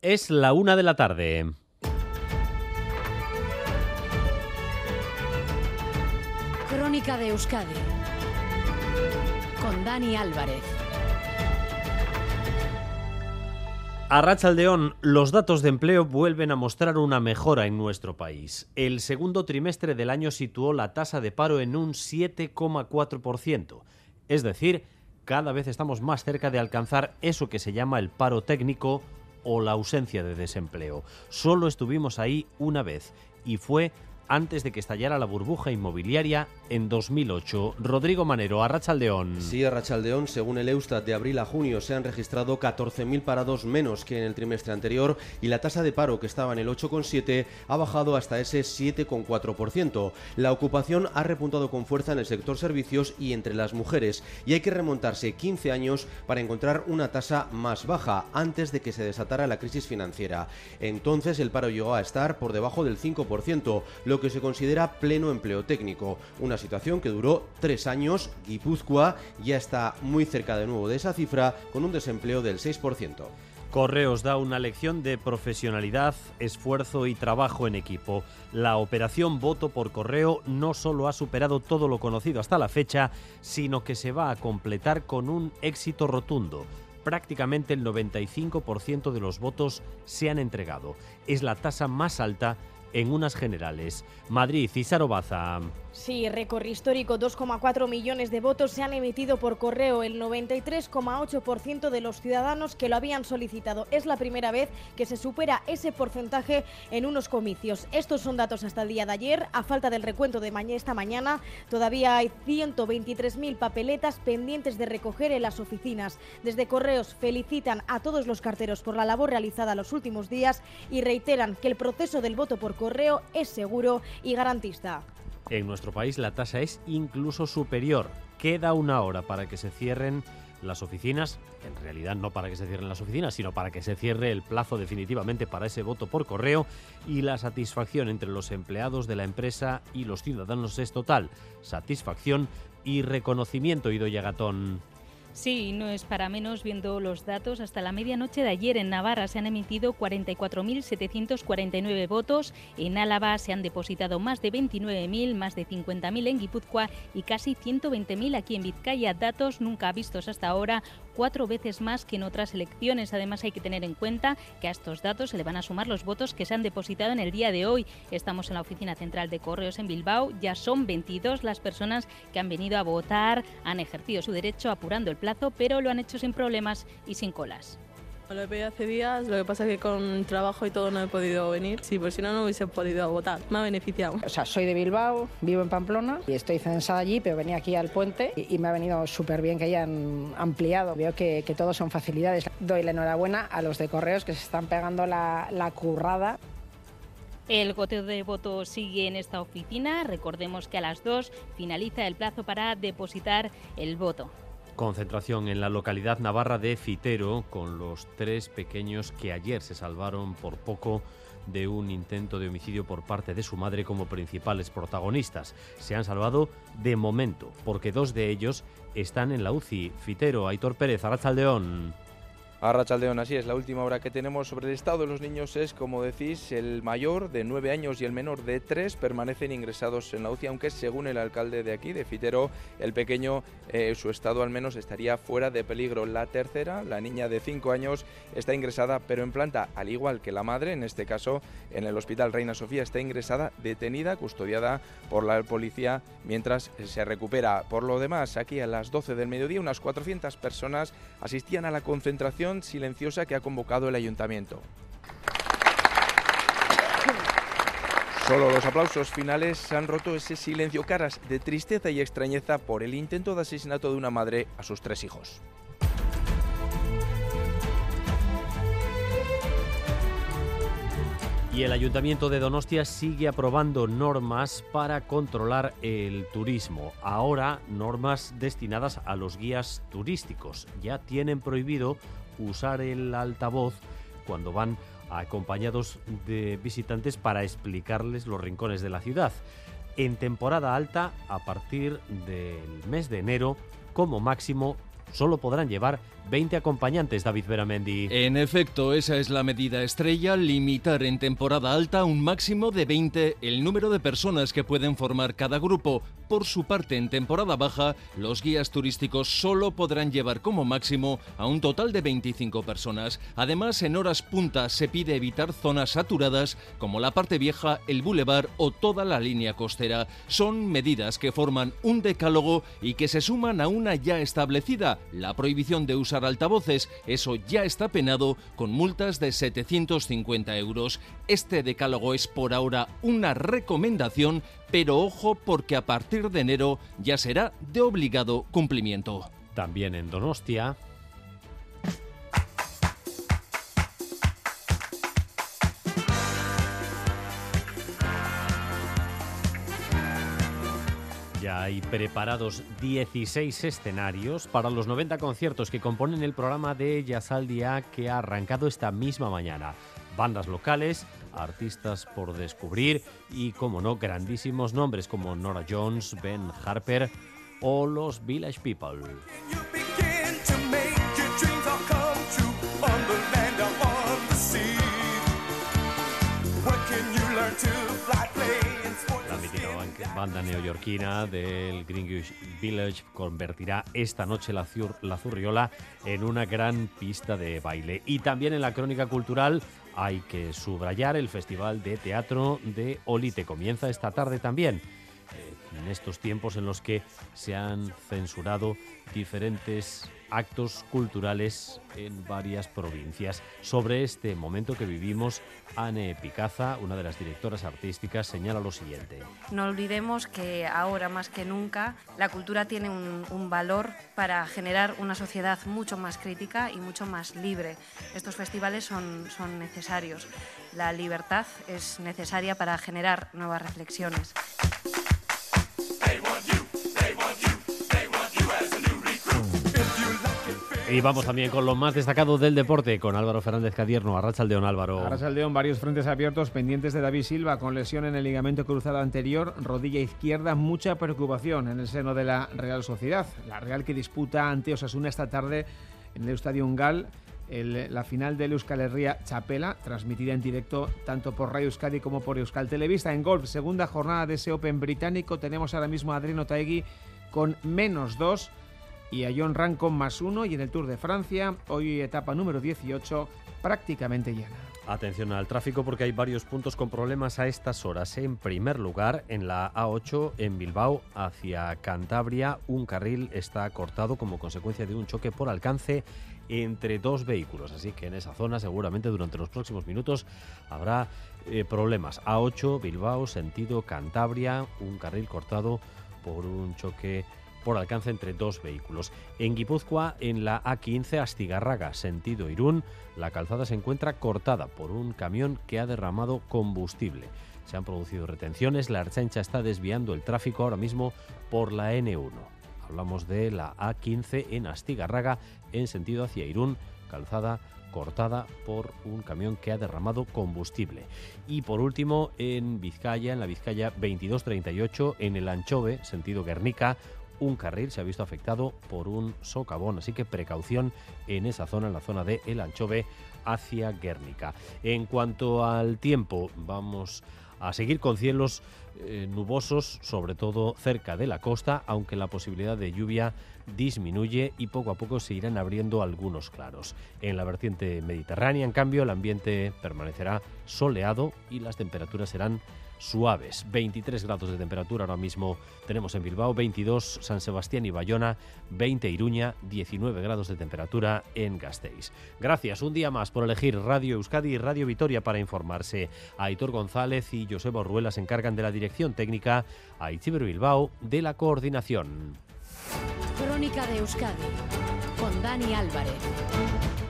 Es la una de la tarde. Crónica de Euskadi con Dani Álvarez. A Rachaldeón, los datos de empleo vuelven a mostrar una mejora en nuestro país. El segundo trimestre del año situó la tasa de paro en un 7,4%. Es decir, cada vez estamos más cerca de alcanzar eso que se llama el paro técnico o la ausencia de desempleo. Solo estuvimos ahí una vez y fue antes de que estallara la burbuja inmobiliaria en 2008. Rodrigo Manero, Arrachaldeón. Sí, Arrachaldeón, según el Eustat, de abril a junio se han registrado 14.000 parados menos que en el trimestre anterior y la tasa de paro, que estaba en el 8,7, ha bajado hasta ese 7,4%. La ocupación ha repuntado con fuerza en el sector servicios y entre las mujeres y hay que remontarse 15 años para encontrar una tasa más baja antes de que se desatara la crisis financiera. Entonces el paro llegó a estar por debajo del 5%, lo que se considera pleno empleo técnico. Una situación que duró tres años. Guipúzcoa ya está muy cerca de nuevo de esa cifra, con un desempleo del 6%. Correos da una lección de profesionalidad, esfuerzo y trabajo en equipo. La operación voto por correo no solo ha superado todo lo conocido hasta la fecha, sino que se va a completar con un éxito rotundo prácticamente el 95% de los votos se han entregado. Es la tasa más alta en unas generales. Madrid, Císaro Baza. Sí, récord histórico, 2,4 millones de votos se han emitido por correo, el 93,8% de los ciudadanos que lo habían solicitado. Es la primera vez que se supera ese porcentaje en unos comicios. Estos son datos hasta el día de ayer. A falta del recuento de esta mañana, todavía hay 123.000 papeletas pendientes de recoger en las oficinas. Desde Correos felicitan a todos los carteros por la labor realizada los últimos días y reiteran que el proceso del voto por correo es seguro y garantista. En nuestro país la tasa es incluso superior. Queda una hora para que se cierren las oficinas, en realidad no para que se cierren las oficinas, sino para que se cierre el plazo definitivamente para ese voto por correo y la satisfacción entre los empleados de la empresa y los ciudadanos es total. Satisfacción y reconocimiento, Ido Yagatón. Sí, no es para menos viendo los datos. Hasta la medianoche de ayer en Navarra se han emitido 44.749 votos, en Álava se han depositado más de 29.000, más de 50.000 en Guipúzcoa y casi 120.000 aquí en Vizcaya. Datos nunca vistos hasta ahora, cuatro veces más que en otras elecciones. Además hay que tener en cuenta que a estos datos se le van a sumar los votos que se han depositado en el día de hoy. Estamos en la oficina central de Correos en Bilbao. Ya son 22 las personas que han venido a votar, han ejercido su derecho apurando el plazo pero lo han hecho sin problemas y sin colas. Lo he pedido hace días, lo que pasa es que con trabajo y todo no he podido venir. Sí, pues si no, no hubiese podido votar. Me ha beneficiado. O sea, soy de Bilbao, vivo en Pamplona y estoy censada allí, pero venía aquí al puente y, me ha venido súper bien que hayan ampliado. Veo que, que todos son facilidades. Doy la enhorabuena a los de correos que se están pegando la, la currada. El goteo de voto sigue en esta oficina. Recordemos que a las 2 finaliza el plazo para depositar el voto. Concentración en la localidad navarra de Fitero con los tres pequeños que ayer se salvaron por poco de un intento de homicidio por parte de su madre como principales protagonistas. Se han salvado de momento, porque dos de ellos están en la UCI. Fitero, Aitor Pérez, Arrachaldeón. A Rachaldeón, así es, la última hora que tenemos sobre el estado de los niños es, como decís, el mayor de nueve años y el menor de tres permanecen ingresados en la UCI, aunque según el alcalde de aquí, de Fitero, el pequeño, eh, su estado al menos estaría fuera de peligro. La tercera, la niña de cinco años, está ingresada, pero en planta, al igual que la madre, en este caso en el Hospital Reina Sofía, está ingresada, detenida, custodiada por la policía, mientras se recupera. Por lo demás, aquí a las 12 del mediodía, unas 400 personas asistían a la concentración silenciosa que ha convocado el ayuntamiento. Solo los aplausos finales han roto ese silencio, caras de tristeza y extrañeza por el intento de asesinato de una madre a sus tres hijos. Y el Ayuntamiento de Donostia sigue aprobando normas para controlar el turismo. Ahora normas destinadas a los guías turísticos. Ya tienen prohibido usar el altavoz cuando van acompañados de visitantes para explicarles los rincones de la ciudad. En temporada alta, a partir del mes de enero, como máximo solo podrán llevar 20 acompañantes, David Beramendi. En efecto, esa es la medida estrella, limitar en temporada alta un máximo de 20 el número de personas que pueden formar cada grupo. Por su parte, en temporada baja, los guías turísticos solo podrán llevar como máximo a un total de 25 personas. Además, en horas punta se pide evitar zonas saturadas como la parte vieja, el bulevar o toda la línea costera. Son medidas que forman un decálogo y que se suman a una ya establecida, la prohibición de usar altavoces. Eso ya está penado con multas de 750 euros. Este decálogo es por ahora una recomendación, pero ojo porque a partir de enero ya será de obligado cumplimiento. También en Donostia, Hay preparados 16 escenarios para los 90 conciertos que componen el programa de Yasaldia que ha arrancado esta misma mañana. Bandas locales, artistas por descubrir y, como no, grandísimos nombres como Nora Jones, Ben Harper o los Village People. Banda neoyorquina del Greenwich Village convertirá esta noche la, la Zurriola en una gran pista de baile. Y también en la crónica cultural hay que subrayar el Festival de Teatro de Olite. Comienza esta tarde también en estos tiempos en los que se han censurado diferentes actos culturales en varias provincias. Sobre este momento que vivimos, Anne Picaza, una de las directoras artísticas, señala lo siguiente. No olvidemos que ahora más que nunca la cultura tiene un, valor para generar una sociedad mucho más crítica y mucho más libre. Estos festivales son, son necesarios. La libertad es necesaria para generar nuevas reflexiones. Y vamos también con lo más destacado del deporte, con Álvaro Fernández Cadierno, Arrachaldeón Álvaro. Arrachaldeón, varios frentes abiertos pendientes de David Silva con lesión en el ligamento cruzado anterior, rodilla izquierda, mucha preocupación en el seno de la Real Sociedad. La Real que disputa ante Osasuna esta tarde en el Estadio Ungal la final del Euskal Herria Chapela, transmitida en directo tanto por Radio Euskadi como por Euskal Televista. En golf, segunda jornada de ese Open británico, tenemos ahora mismo a Adriano Taegui con menos dos y a John Ran con más uno. Y en el Tour de Francia, hoy etapa número 18, prácticamente llena. Atención al tráfico porque hay varios puntos con problemas a estas horas. En primer lugar, en la A8 en Bilbao hacia Cantabria, un carril está cortado como consecuencia de un choque por alcance entre dos vehículos. Así que en esa zona seguramente durante los próximos minutos habrá eh, problemas. A8 Bilbao, sentido Cantabria, un carril cortado por un choque por alcance entre dos vehículos. En Guipúzcoa, en la A15 Astigarraga, sentido Irún, la calzada se encuentra cortada por un camión que ha derramado combustible. Se han producido retenciones, la Archancha está desviando el tráfico ahora mismo por la N1. Hablamos de la A15 en Astigarraga en sentido hacia Irún, calzada cortada por un camión que ha derramado combustible. Y por último, en Vizcaya, en la Vizcaya 2238, en el Anchove, sentido Guernica, un carril se ha visto afectado por un socavón, así que precaución en esa zona, en la zona de El Anchove hacia Guernica. En cuanto al tiempo, vamos a seguir con cielos eh, nubosos, sobre todo cerca de la costa, aunque la posibilidad de lluvia disminuye y poco a poco se irán abriendo algunos claros. En la vertiente mediterránea, en cambio, el ambiente permanecerá soleado y las temperaturas serán suaves. 23 grados de temperatura ahora mismo tenemos en Bilbao, 22 San Sebastián y Bayona, 20 Iruña, 19 grados de temperatura en Gasteiz. Gracias un día más por elegir Radio Euskadi y Radio Vitoria para informarse. Aitor González y Joseba Ruela se encargan de la dirección técnica, a Itziber Bilbao de la coordinación. Crónica de Euskadi con Dani Álvarez.